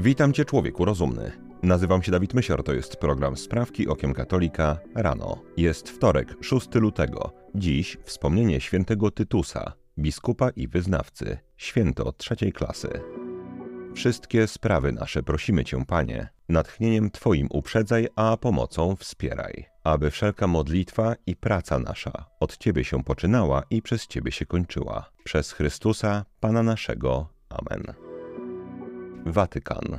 Witam Cię, człowieku rozumny. Nazywam się Dawid Mysior, to jest program Sprawki Okiem Katolika rano. Jest wtorek, 6 lutego. Dziś wspomnienie świętego Tytusa, biskupa i wyznawcy, święto trzeciej klasy. Wszystkie sprawy nasze prosimy Cię, Panie, natchnieniem Twoim uprzedzaj, a pomocą wspieraj, aby wszelka modlitwa i praca nasza od Ciebie się poczynała i przez Ciebie się kończyła. Przez Chrystusa, Pana naszego. Amen. Watykan.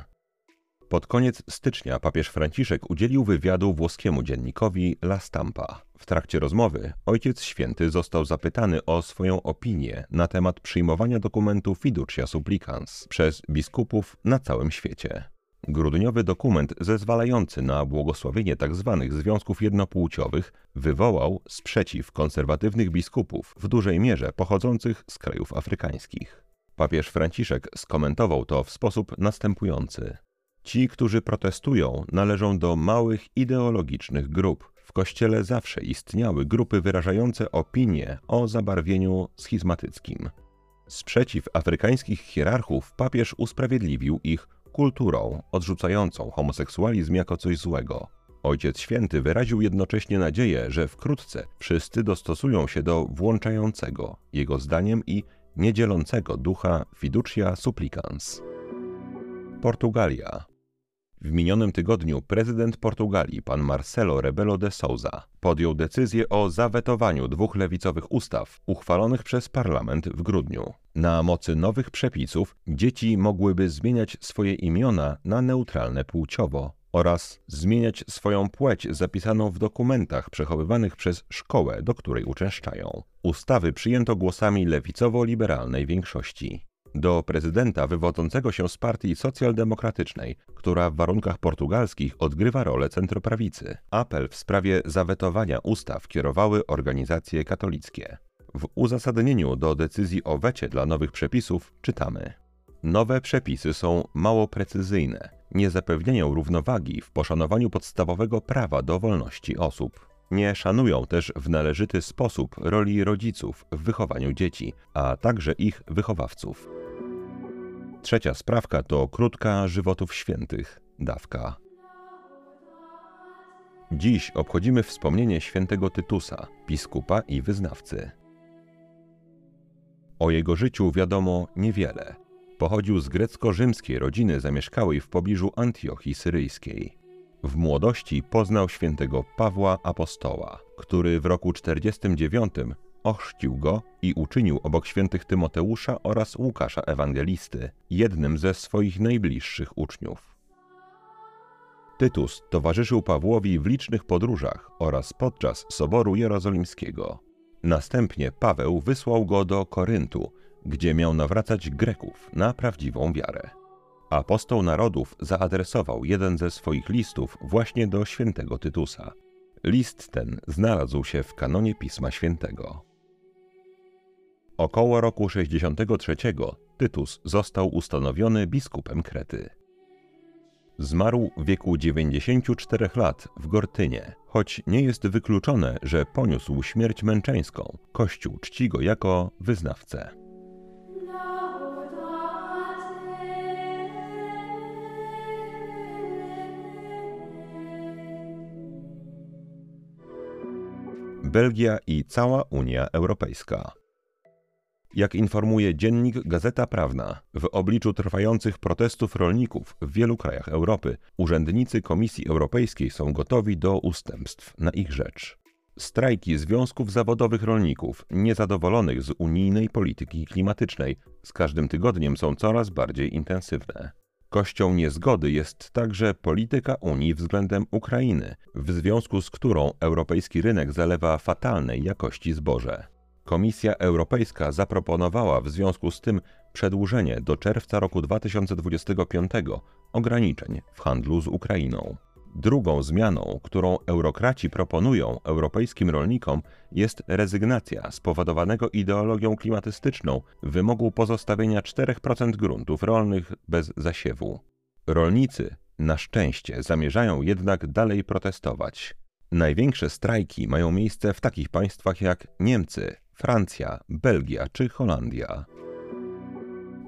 Pod koniec stycznia papież Franciszek udzielił wywiadu włoskiemu dziennikowi La Stampa. W trakcie rozmowy Ojciec Święty został zapytany o swoją opinię na temat przyjmowania dokumentu Fiducia Supplicans przez biskupów na całym świecie. Grudniowy dokument zezwalający na błogosławienie tzw. Tak związków jednopłciowych wywołał sprzeciw konserwatywnych biskupów, w dużej mierze pochodzących z krajów afrykańskich. Papież Franciszek skomentował to w sposób następujący. Ci, którzy protestują, należą do małych ideologicznych grup. W Kościele zawsze istniały grupy wyrażające opinie o zabarwieniu schizmatyckim. Sprzeciw afrykańskich hierarchów papież usprawiedliwił ich kulturą odrzucającą homoseksualizm jako coś złego. Ojciec Święty wyraził jednocześnie nadzieję, że wkrótce wszyscy dostosują się do włączającego, jego zdaniem i niedzielącego ducha fiducia supplicans. Portugalia. W minionym tygodniu prezydent Portugalii, pan Marcelo Rebelo de Souza, podjął decyzję o zawetowaniu dwóch lewicowych ustaw uchwalonych przez parlament w grudniu. Na mocy nowych przepisów dzieci mogłyby zmieniać swoje imiona na neutralne płciowo oraz zmieniać swoją płeć zapisaną w dokumentach przechowywanych przez szkołę, do której uczęszczają. Ustawy przyjęto głosami lewicowo-liberalnej większości. Do prezydenta wywodzącego się z partii socjaldemokratycznej, która w warunkach portugalskich odgrywa rolę centroprawicy. Apel w sprawie zawetowania ustaw kierowały organizacje katolickie. W uzasadnieniu do decyzji o wecie dla nowych przepisów czytamy: Nowe przepisy są mało precyzyjne, nie zapewniają równowagi w poszanowaniu podstawowego prawa do wolności osób. Nie szanują też w należyty sposób roli rodziców w wychowaniu dzieci, a także ich wychowawców. Trzecia sprawka to krótka żywotów świętych, dawka. Dziś obchodzimy wspomnienie świętego Tytusa, biskupa i wyznawcy. O jego życiu wiadomo niewiele. Pochodził z grecko-rzymskiej rodziny zamieszkałej w pobliżu Antiochii Syryjskiej. W młodości poznał świętego Pawła Apostoła, który w roku 49 ochrzcił go i uczynił obok świętych Tymoteusza oraz Łukasza Ewangelisty jednym ze swoich najbliższych uczniów. Tytus towarzyszył Pawłowi w licznych podróżach oraz podczas Soboru Jerozolimskiego. Następnie Paweł wysłał go do Koryntu, gdzie miał nawracać Greków na prawdziwą wiarę. Apostoł narodów zaadresował jeden ze swoich listów właśnie do świętego Tytusa. List ten znalazł się w kanonie Pisma Świętego. Około roku 63 Tytus został ustanowiony biskupem Krety. Zmarł w wieku 94 lat w Gortynie, choć nie jest wykluczone, że poniósł śmierć męczeńską. Kościół czci go jako wyznawcę. Belgia i cała Unia Europejska. Jak informuje dziennik Gazeta Prawna, w obliczu trwających protestów rolników w wielu krajach Europy, urzędnicy Komisji Europejskiej są gotowi do ustępstw na ich rzecz. Strajki związków zawodowych rolników niezadowolonych z unijnej polityki klimatycznej z każdym tygodniem są coraz bardziej intensywne. Kością niezgody jest także polityka Unii względem Ukrainy, w związku z którą europejski rynek zalewa fatalnej jakości zboże. Komisja Europejska zaproponowała w związku z tym przedłużenie do czerwca roku 2025 ograniczeń w handlu z Ukrainą. Drugą zmianą, którą eurokraci proponują europejskim rolnikom, jest rezygnacja spowodowanego ideologią klimatystyczną wymogu pozostawienia 4% gruntów rolnych bez zasiewu. Rolnicy na szczęście zamierzają jednak dalej protestować. Największe strajki mają miejsce w takich państwach jak Niemcy, Francja, Belgia czy Holandia.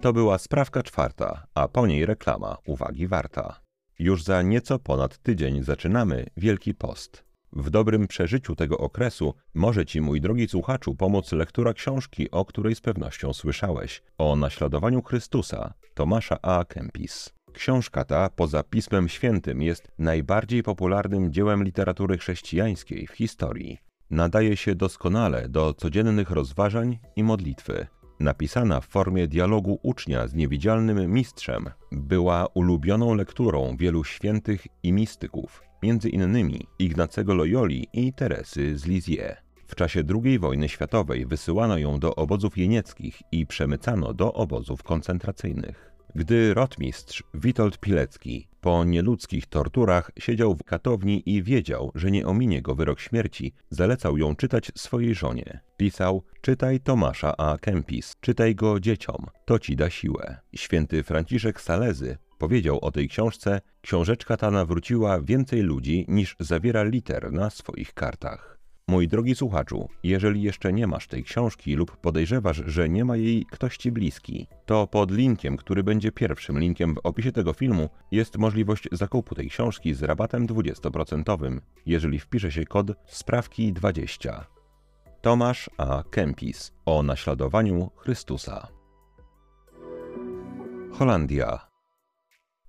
To była sprawka czwarta, a po niej reklama, uwagi warta. Już za nieco ponad tydzień zaczynamy Wielki Post. W dobrym przeżyciu tego okresu może Ci, mój drogi słuchaczu, pomóc lektura książki, o której z pewnością słyszałeś, o naśladowaniu Chrystusa, Tomasza A. Kempis. Książka ta, poza Pismem Świętym, jest najbardziej popularnym dziełem literatury chrześcijańskiej w historii. Nadaje się doskonale do codziennych rozważań i modlitwy. Napisana w formie dialogu ucznia z niewidzialnym mistrzem, była ulubioną lekturą wielu świętych i mistyków, między innymi Ignacego Loyoli i Teresy z Lisieux. W czasie II wojny światowej wysyłano ją do obozów jenieckich i przemycano do obozów koncentracyjnych. Gdy rotmistrz Witold Pilecki po nieludzkich torturach siedział w katowni i wiedział, że nie ominie go wyrok śmierci, zalecał ją czytać swojej żonie. Pisał: Czytaj Tomasza A. Kempis, czytaj go dzieciom, to ci da siłę. Święty Franciszek Salezy powiedział o tej książce: Książeczka ta nawróciła więcej ludzi niż zawiera liter na swoich kartach. Mój drogi słuchaczu, jeżeli jeszcze nie masz tej książki lub podejrzewasz, że nie ma jej ktoś ci bliski, to pod linkiem, który będzie pierwszym linkiem w opisie tego filmu, jest możliwość zakupu tej książki z rabatem 20%, jeżeli wpisze się kod sprawki 20. Tomasz A. Kempis o naśladowaniu Chrystusa. Holandia.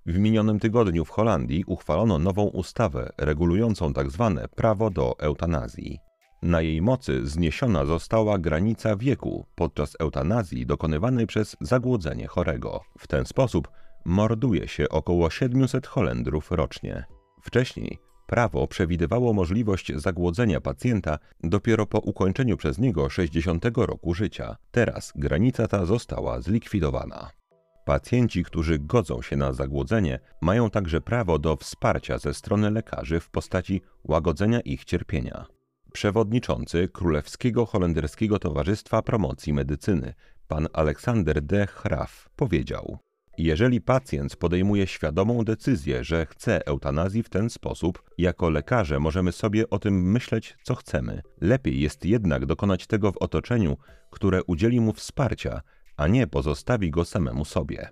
W minionym tygodniu w Holandii uchwalono nową ustawę regulującą tzw. Tak prawo do eutanazji. Na jej mocy zniesiona została granica wieku podczas eutanazji dokonywanej przez zagłodzenie chorego. W ten sposób morduje się około 700 Holendrów rocznie. Wcześniej prawo przewidywało możliwość zagłodzenia pacjenta dopiero po ukończeniu przez niego 60 roku życia. Teraz granica ta została zlikwidowana. Pacjenci, którzy godzą się na zagłodzenie, mają także prawo do wsparcia ze strony lekarzy w postaci łagodzenia ich cierpienia. Przewodniczący Królewskiego Holenderskiego Towarzystwa Promocji Medycyny, pan Aleksander de Graaf, powiedział: Jeżeli pacjent podejmuje świadomą decyzję, że chce eutanazji w ten sposób, jako lekarze możemy sobie o tym myśleć, co chcemy. Lepiej jest jednak dokonać tego w otoczeniu, które udzieli mu wsparcia, a nie pozostawi go samemu sobie.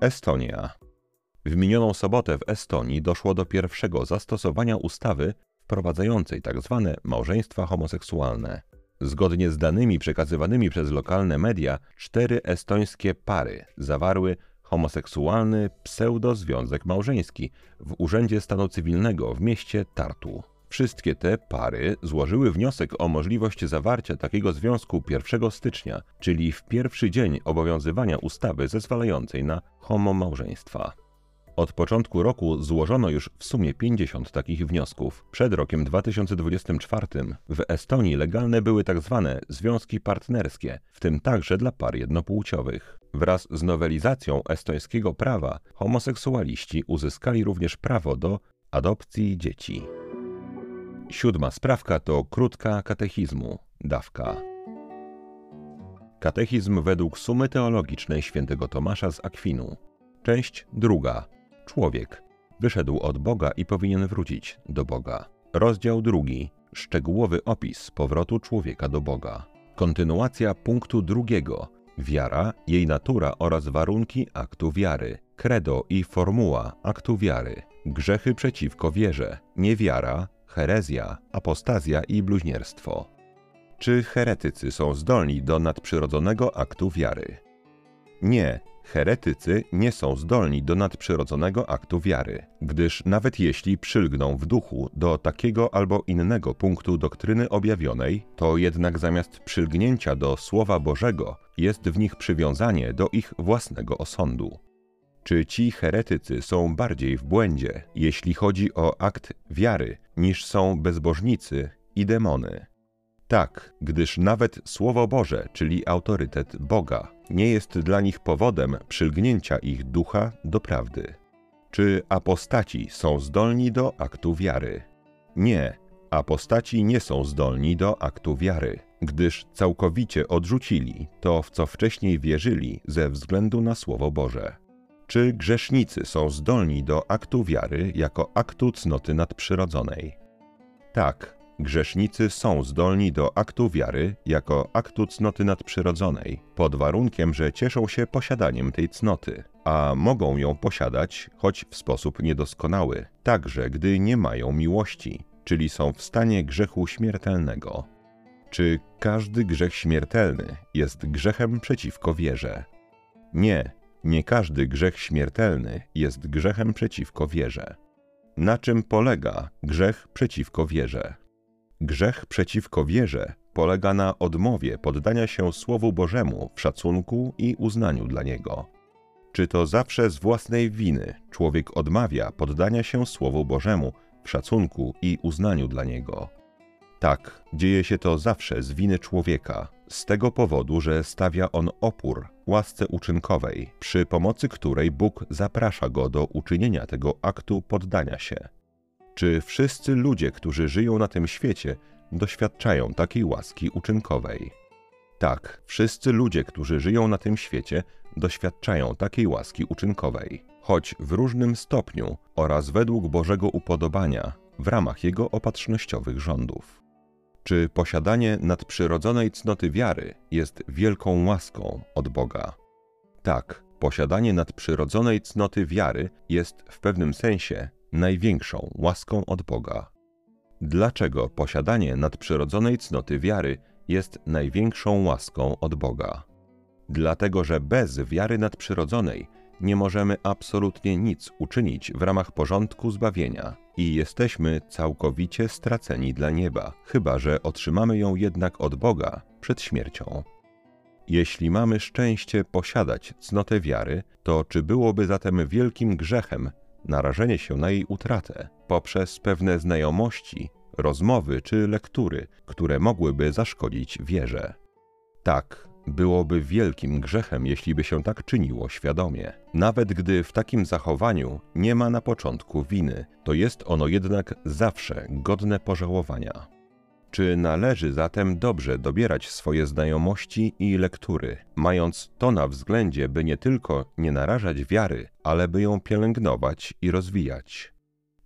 Estonia. W minioną sobotę w Estonii doszło do pierwszego zastosowania ustawy wprowadzającej tzw. Tak małżeństwa homoseksualne. Zgodnie z danymi przekazywanymi przez lokalne media, cztery estońskie pary zawarły homoseksualny pseudozwiązek małżeński w Urzędzie Stanu Cywilnego w mieście Tartu. Wszystkie te pary złożyły wniosek o możliwość zawarcia takiego związku 1 stycznia, czyli w pierwszy dzień obowiązywania ustawy zezwalającej na homomałżeństwa. Od początku roku złożono już w sumie 50 takich wniosków. Przed rokiem 2024 w Estonii legalne były tzw. Tak związki partnerskie, w tym także dla par jednopłciowych. Wraz z nowelizacją estońskiego prawa homoseksualiści uzyskali również prawo do adopcji dzieci. Siódma sprawka to krótka katechizmu, dawka. Katechizm według sumy teologicznej świętego Tomasza z Akwinu. Część druga. Człowiek. Wyszedł od Boga i powinien wrócić do Boga. Rozdział drugi. Szczegółowy opis powrotu człowieka do Boga. Kontynuacja punktu drugiego. Wiara, jej natura oraz warunki aktu wiary. Credo i formuła aktu wiary. Grzechy przeciwko wierze. Niewiara, herezja, apostazja i bluźnierstwo. Czy heretycy są zdolni do nadprzyrodzonego aktu wiary? Nie, heretycy nie są zdolni do nadprzyrodzonego aktu wiary, gdyż nawet jeśli przylgną w duchu do takiego albo innego punktu doktryny objawionej, to jednak zamiast przylgnięcia do Słowa Bożego jest w nich przywiązanie do ich własnego osądu. Czy ci heretycy są bardziej w błędzie, jeśli chodzi o akt wiary, niż są bezbożnicy i demony? Tak, gdyż nawet Słowo Boże, czyli autorytet Boga, nie jest dla nich powodem przylgnięcia ich ducha do prawdy. Czy apostaci są zdolni do aktu wiary? Nie, apostaci nie są zdolni do aktu wiary, gdyż całkowicie odrzucili to, w co wcześniej wierzyli ze względu na Słowo Boże. Czy grzesznicy są zdolni do aktu wiary jako aktu cnoty nadprzyrodzonej? Tak, Grzesznicy są zdolni do aktu wiary jako aktu cnoty nadprzyrodzonej, pod warunkiem, że cieszą się posiadaniem tej cnoty, a mogą ją posiadać, choć w sposób niedoskonały, także gdy nie mają miłości, czyli są w stanie grzechu śmiertelnego. Czy każdy grzech śmiertelny jest grzechem przeciwko wierze? Nie, nie każdy grzech śmiertelny jest grzechem przeciwko wierze. Na czym polega grzech przeciwko wierze? Grzech przeciwko wierze polega na odmowie poddania się Słowu Bożemu w szacunku i uznaniu dla niego. Czy to zawsze z własnej winy człowiek odmawia poddania się Słowu Bożemu w szacunku i uznaniu dla niego? Tak, dzieje się to zawsze z winy człowieka, z tego powodu, że stawia on opór łasce uczynkowej, przy pomocy której Bóg zaprasza go do uczynienia tego aktu poddania się. Czy wszyscy ludzie, którzy żyją na tym świecie, doświadczają takiej łaski uczynkowej? Tak, wszyscy ludzie, którzy żyją na tym świecie, doświadczają takiej łaski uczynkowej, choć w różnym stopniu oraz według Bożego upodobania w ramach Jego opatrznościowych rządów. Czy posiadanie nadprzyrodzonej cnoty wiary jest wielką łaską od Boga? Tak, posiadanie nadprzyrodzonej cnoty wiary jest w pewnym sensie największą łaską od Boga. Dlaczego posiadanie nadprzyrodzonej cnoty wiary jest największą łaską od Boga? Dlatego, że bez wiary nadprzyrodzonej nie możemy absolutnie nic uczynić w ramach porządku zbawienia i jesteśmy całkowicie straceni dla nieba, chyba że otrzymamy ją jednak od Boga przed śmiercią. Jeśli mamy szczęście posiadać cnotę wiary, to czy byłoby zatem wielkim grzechem narażenie się na jej utratę poprzez pewne znajomości, rozmowy czy lektury, które mogłyby zaszkodzić wierze? Tak, byłoby wielkim grzechem, jeśli by się tak czyniło świadomie. Nawet gdy w takim zachowaniu nie ma na początku winy, to jest ono jednak zawsze godne pożałowania. Czy należy zatem dobrze dobierać swoje znajomości i lektury, mając to na względzie, by nie tylko nie narażać wiary, ale by ją pielęgnować i rozwijać?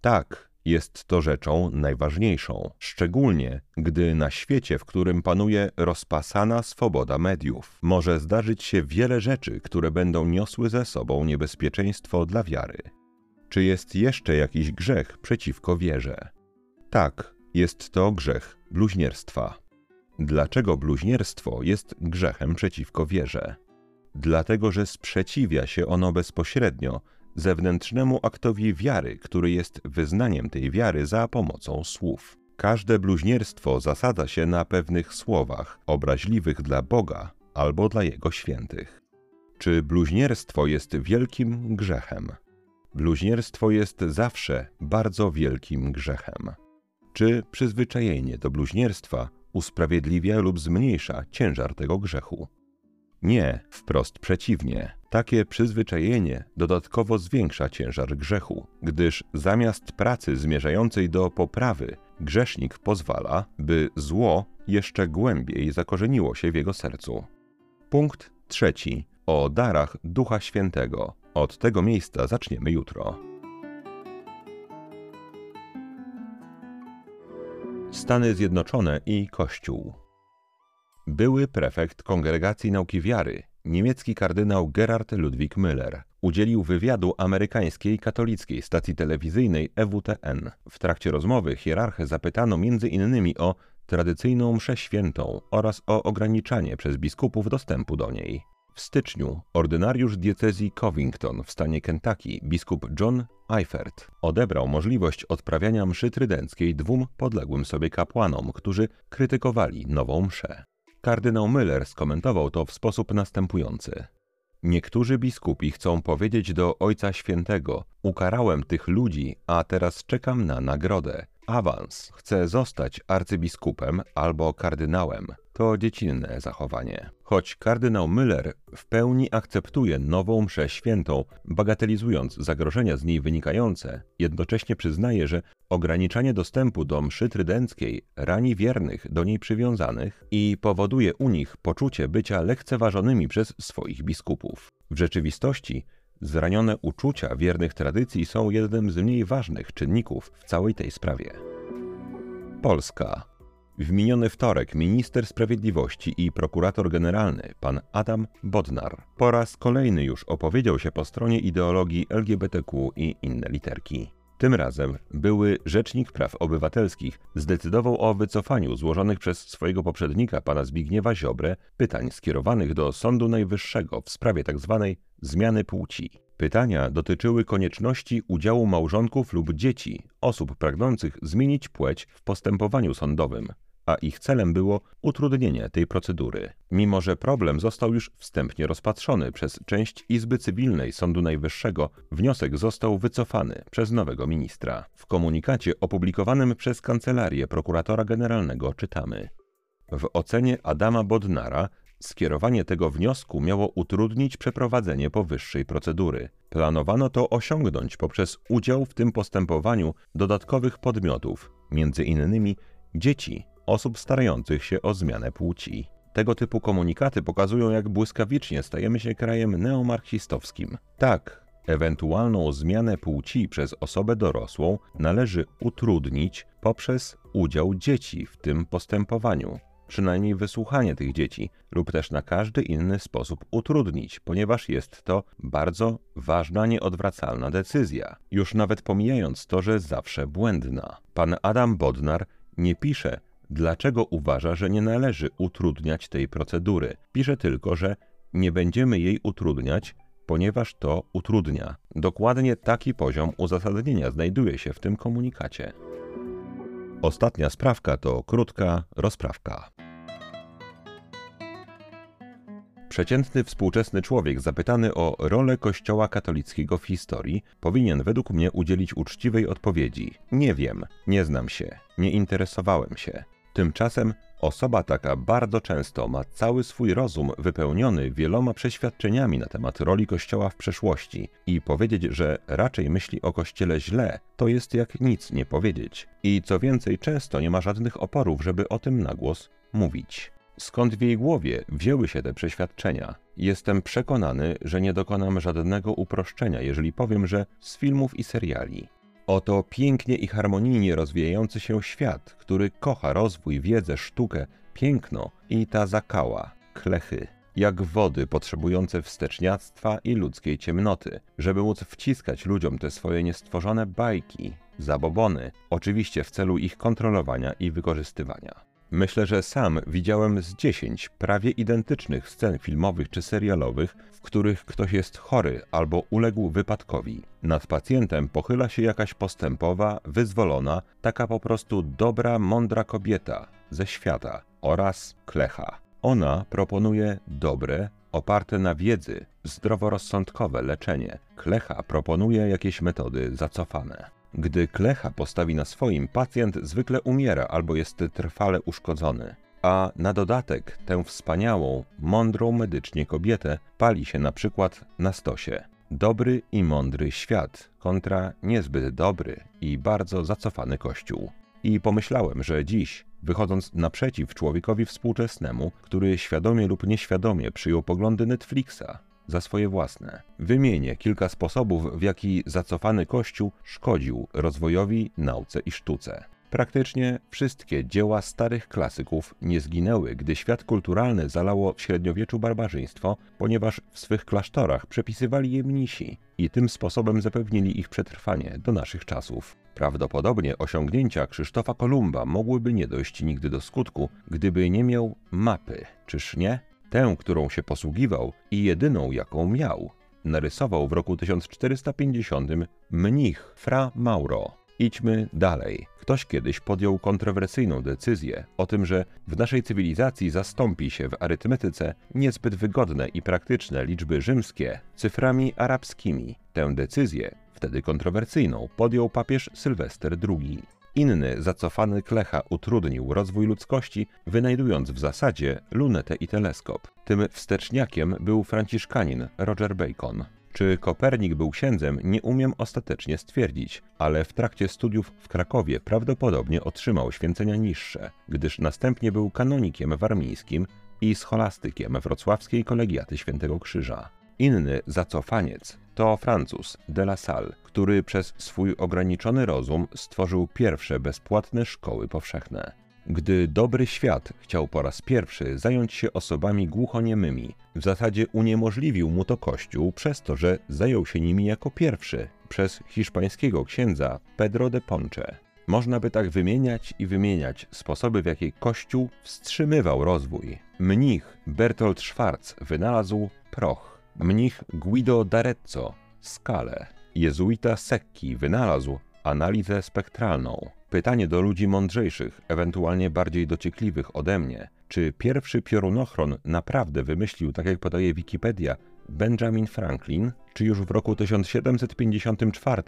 Tak, jest to rzeczą najważniejszą, szczególnie gdy na świecie, w którym panuje rozpasana swoboda mediów, może zdarzyć się wiele rzeczy, które będą niosły ze sobą niebezpieczeństwo dla wiary. Czy jest jeszcze jakiś grzech przeciwko wierze? Tak, jest to grzech bluźnierstwa. Dlaczego bluźnierstwo jest grzechem przeciwko wierze? Dlatego, że sprzeciwia się ono bezpośrednio zewnętrznemu aktowi wiary, który jest wyznaniem tej wiary za pomocą słów. Każde bluźnierstwo zasadza się na pewnych słowach obraźliwych dla Boga albo dla Jego świętych. Czy bluźnierstwo jest wielkim grzechem? Bluźnierstwo jest zawsze bardzo wielkim grzechem. Czy przyzwyczajenie do bluźnierstwa usprawiedliwia lub zmniejsza ciężar tego grzechu? Nie, wprost przeciwnie. Takie przyzwyczajenie dodatkowo zwiększa ciężar grzechu, gdyż zamiast pracy zmierzającej do poprawy, grzesznik pozwala, by zło jeszcze głębiej zakorzeniło się w jego sercu. Punkt trzeci. O darach Ducha Świętego. Od tego miejsca zaczniemy jutro. Stany Zjednoczone i Kościół. Były prefekt Kongregacji Nauki Wiary, niemiecki kardynał Gerhard Ludwig Müller, udzielił wywiadu amerykańskiej katolickiej stacji telewizyjnej EWTN. W trakcie rozmowy hierarchę zapytano m.in. o tradycyjną mszę świętą oraz o ograniczanie przez biskupów dostępu do niej. W styczniu ordynariusz diecezji Covington w stanie Kentucky, biskup John Eifert, odebrał możliwość odprawiania mszy trydenckiej dwóm podległym sobie kapłanom, którzy krytykowali nową mszę. Kardynał Müller skomentował to w sposób następujący. Niektórzy biskupi chcą powiedzieć do Ojca Świętego: Ukarałem tych ludzi, a teraz czekam na nagrodę awans, chce zostać arcybiskupem albo kardynałem, to dziecinne zachowanie. Choć kardynał Müller w pełni akceptuje nową mszę świętą, bagatelizując zagrożenia z niej wynikające, jednocześnie przyznaje, że ograniczanie dostępu do mszy trydenckiej rani wiernych do niej przywiązanych i powoduje u nich poczucie bycia lekceważonymi przez swoich biskupów. W rzeczywistości Zranione uczucia wiernych tradycji są jednym z mniej ważnych czynników w całej tej sprawie. Polska. W miniony wtorek minister sprawiedliwości i prokurator generalny pan Adam Bodnar po raz kolejny już opowiedział się po stronie ideologii LGBTQ i inne literki. Tym razem były Rzecznik Praw Obywatelskich zdecydował o wycofaniu złożonych przez swojego poprzednika, pana Zbigniewa Ziobrę, pytań skierowanych do Sądu Najwyższego w sprawie tzw. Tak zmiany płci. Pytania dotyczyły konieczności udziału małżonków lub dzieci, osób pragnących zmienić płeć w postępowaniu sądowym, a ich celem było utrudnienie tej procedury. Mimo, że problem został już wstępnie rozpatrzony przez część Izby Cywilnej Sądu Najwyższego, wniosek został wycofany przez nowego ministra. W komunikacie opublikowanym przez Kancelarię Prokuratora Generalnego czytamy: W ocenie Adama Bodnara Skierowanie tego wniosku miało utrudnić przeprowadzenie powyższej procedury. Planowano to osiągnąć poprzez udział w tym postępowaniu dodatkowych podmiotów, między innymi dzieci osób starających się o zmianę płci. Tego typu komunikaty pokazują, jak błyskawicznie stajemy się krajem neomarksistowskim. Tak, ewentualną zmianę płci przez osobę dorosłą należy utrudnić poprzez udział dzieci w tym postępowaniu przynajmniej wysłuchanie tych dzieci, lub też na każdy inny sposób utrudnić, ponieważ jest to bardzo ważna, nieodwracalna decyzja, już nawet pomijając to, że zawsze błędna. Pan Adam Bodnar nie pisze, dlaczego uważa, że nie należy utrudniać tej procedury. Pisze tylko, że nie będziemy jej utrudniać, ponieważ to utrudnia. Dokładnie taki poziom uzasadnienia znajduje się w tym komunikacie. Ostatnia sprawka to krótka rozprawka. Przeciętny współczesny człowiek zapytany o rolę Kościoła katolickiego w historii powinien według mnie udzielić uczciwej odpowiedzi: Nie wiem, nie znam się, nie interesowałem się. Tymczasem osoba taka bardzo często ma cały swój rozum wypełniony wieloma przeświadczeniami na temat roli Kościoła w przeszłości i powiedzieć, że raczej myśli o Kościele źle, to jest jak nic nie powiedzieć. I co więcej, często nie ma żadnych oporów, żeby o tym na głos mówić. Skąd w jej głowie wzięły się te przeświadczenia? Jestem przekonany, że nie dokonam żadnego uproszczenia, jeżeli powiem, że z filmów i seriali. Oto pięknie i harmonijnie rozwijający się świat, który kocha rozwój, wiedzę, sztukę, piękno i ta zakała, klechy, jak wody potrzebujące wsteczniactwa i ludzkiej ciemnoty, żeby móc wciskać ludziom te swoje niestworzone bajki, zabobony, oczywiście w celu ich kontrolowania i wykorzystywania. Myślę, że sam widziałem z dziesięć prawie identycznych scen filmowych czy serialowych, w których ktoś jest chory albo uległ wypadkowi. Nad pacjentem pochyla się jakaś postępowa, wyzwolona, taka po prostu dobra, mądra kobieta ze świata oraz klecha. Ona proponuje dobre, oparte na wiedzy, zdroworozsądkowe leczenie. Klecha proponuje jakieś metody zacofane. Gdy klecha postawi na swoim, pacjent zwykle umiera albo jest trwale uszkodzony. A na dodatek tę wspaniałą, mądrą medycznie kobietę pali się na przykład na stosie. Dobry i mądry świat kontra niezbyt dobry i bardzo zacofany kościół. I pomyślałem, że dziś, wychodząc naprzeciw człowiekowi współczesnemu, który świadomie lub nieświadomie przyjął poglądy Netflixa, za swoje własne. Wymienię kilka sposobów, w jaki zacofany Kościół szkodził rozwojowi, nauce i sztuce. Praktycznie wszystkie dzieła starych klasyków nie zginęły, gdy świat kulturalny zalało w średniowieczu barbarzyństwo, ponieważ w swych klasztorach przepisywali je mnisi i tym sposobem zapewnili ich przetrwanie do naszych czasów. Prawdopodobnie osiągnięcia Krzysztofa Kolumba mogłyby nie dojść nigdy do skutku, gdyby nie miał mapy, czyż nie? Tę, którą się posługiwał i jedyną, jaką miał. Narysował w roku 1450 mnich Fra Mauro. Idźmy dalej. Ktoś kiedyś podjął kontrowersyjną decyzję o tym, że w naszej cywilizacji zastąpi się w arytmetyce niezbyt wygodne i praktyczne liczby rzymskie cyframi arabskimi. Tę decyzję, wtedy kontrowersyjną, podjął papież Sylwester II. Inny, zacofany Klecha utrudnił rozwój ludzkości, wynajdując w zasadzie lunetę i teleskop. Tym wsteczniakiem był franciszkanin Roger Bacon. Czy Kopernik był księdzem, nie umiem ostatecznie stwierdzić, ale w trakcie studiów w Krakowie prawdopodobnie otrzymał święcenia niższe, gdyż następnie był kanonikiem warmińskim i scholastykiem wrocławskiej kolegiaty Świętego Krzyża. Inny zacofaniec To Francuz de la Salle, który przez swój ograniczony rozum stworzył pierwsze bezpłatne szkoły powszechne. Gdy dobry świat chciał po raz pierwszy zająć się osobami głuchoniemymi, w zasadzie uniemożliwił mu to Kościół przez to, że zajął się nimi jako pierwszy przez hiszpańskiego księdza Pedro de Ponce. Można by tak wymieniać i wymieniać sposoby, w jakie Kościół wstrzymywał rozwój. Mnich Bertolt Schwarz wynalazł proch. Mnich Guido d'Arezzo skalę. Jezuita Secchi wynalazł analizę spektralną. Pytanie do ludzi mądrzejszych, ewentualnie bardziej dociekliwych ode mnie. Czy pierwszy piorunochron naprawdę wymyślił, tak jak podaje Wikipedia, Benjamin Franklin, czy już w roku 1754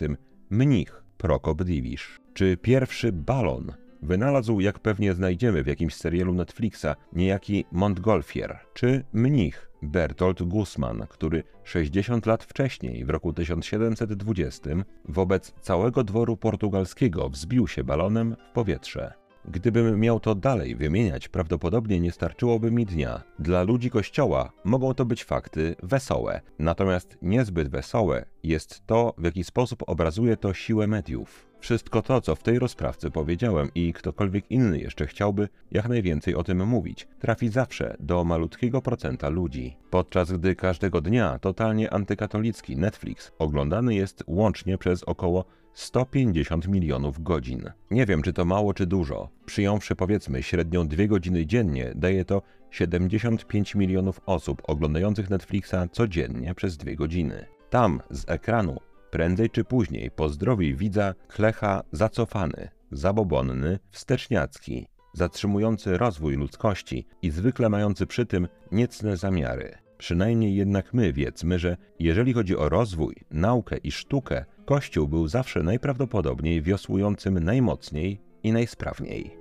mnich Prokop Divisz? Czy pierwszy balon wynalazł, jak pewnie znajdziemy w jakimś serialu Netflixa, niejaki Montgolfier, czy mnich Bertolt Guzman, który 60 lat wcześniej, w roku 1720, wobec całego dworu portugalskiego wzbił się balonem w powietrze. Gdybym miał to dalej wymieniać, prawdopodobnie nie starczyłoby mi dnia. Dla ludzi kościoła mogą to być fakty wesołe, natomiast niezbyt wesołe jest to, w jaki sposób obrazuje to siłę mediów. Wszystko to, co w tej rozprawce powiedziałem i ktokolwiek inny jeszcze chciałby jak najwięcej o tym mówić, trafi zawsze do malutkiego procenta ludzi. Podczas gdy każdego dnia totalnie antykatolicki Netflix oglądany jest łącznie przez około 150 milionów godzin. Nie wiem, czy to mało, czy dużo. Przyjąwszy powiedzmy średnią dwie godziny dziennie, daje to 75 milionów osób oglądających Netflixa codziennie przez dwie godziny. Tam z ekranu prędzej czy później pozdrowi widza klecha zacofany, zabobonny, wsteczniacki, zatrzymujący rozwój ludzkości i zwykle mający przy tym niecne zamiary. Przynajmniej jednak my wiedzmy, że jeżeli chodzi o rozwój, naukę i sztukę, Kościół był zawsze najprawdopodobniej wiosłującym najmocniej i najsprawniej.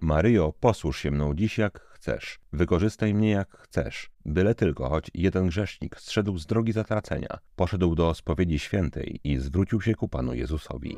Maryjo, posłuż się mną dziś jak chcesz, wykorzystaj mnie jak chcesz, byle tylko choć jeden grzesznik zszedł z drogi zatracenia, poszedł do spowiedzi świętej i zwrócił się ku Panu Jezusowi.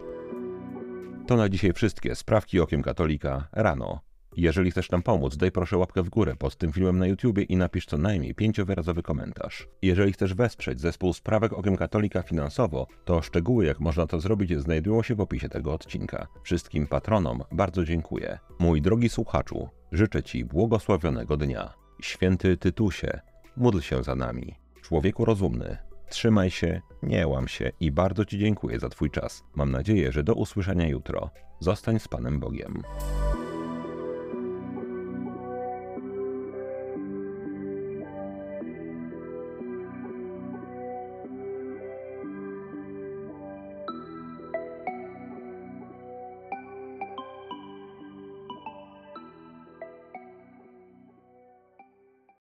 To na dzisiaj wszystkie sprawki okiem katolika rano. Jeżeli chcesz nam pomóc, daj proszę łapkę w górę pod tym filmem na YouTubie i napisz co najmniej pięciowyrazowy komentarz. Jeżeli chcesz wesprzeć zespół Sprawek Okiem Katolika finansowo, to szczegóły jak można to zrobić znajdują się w opisie tego odcinka. Wszystkim patronom bardzo dziękuję. Mój drogi słuchaczu, życzę Ci błogosławionego dnia. Święty Tytusie, módl się za nami. Człowieku rozumny, trzymaj się, nie łam się i bardzo Ci dziękuję za Twój czas. Mam nadzieję, że do usłyszenia jutro. Zostań z Panem Bogiem.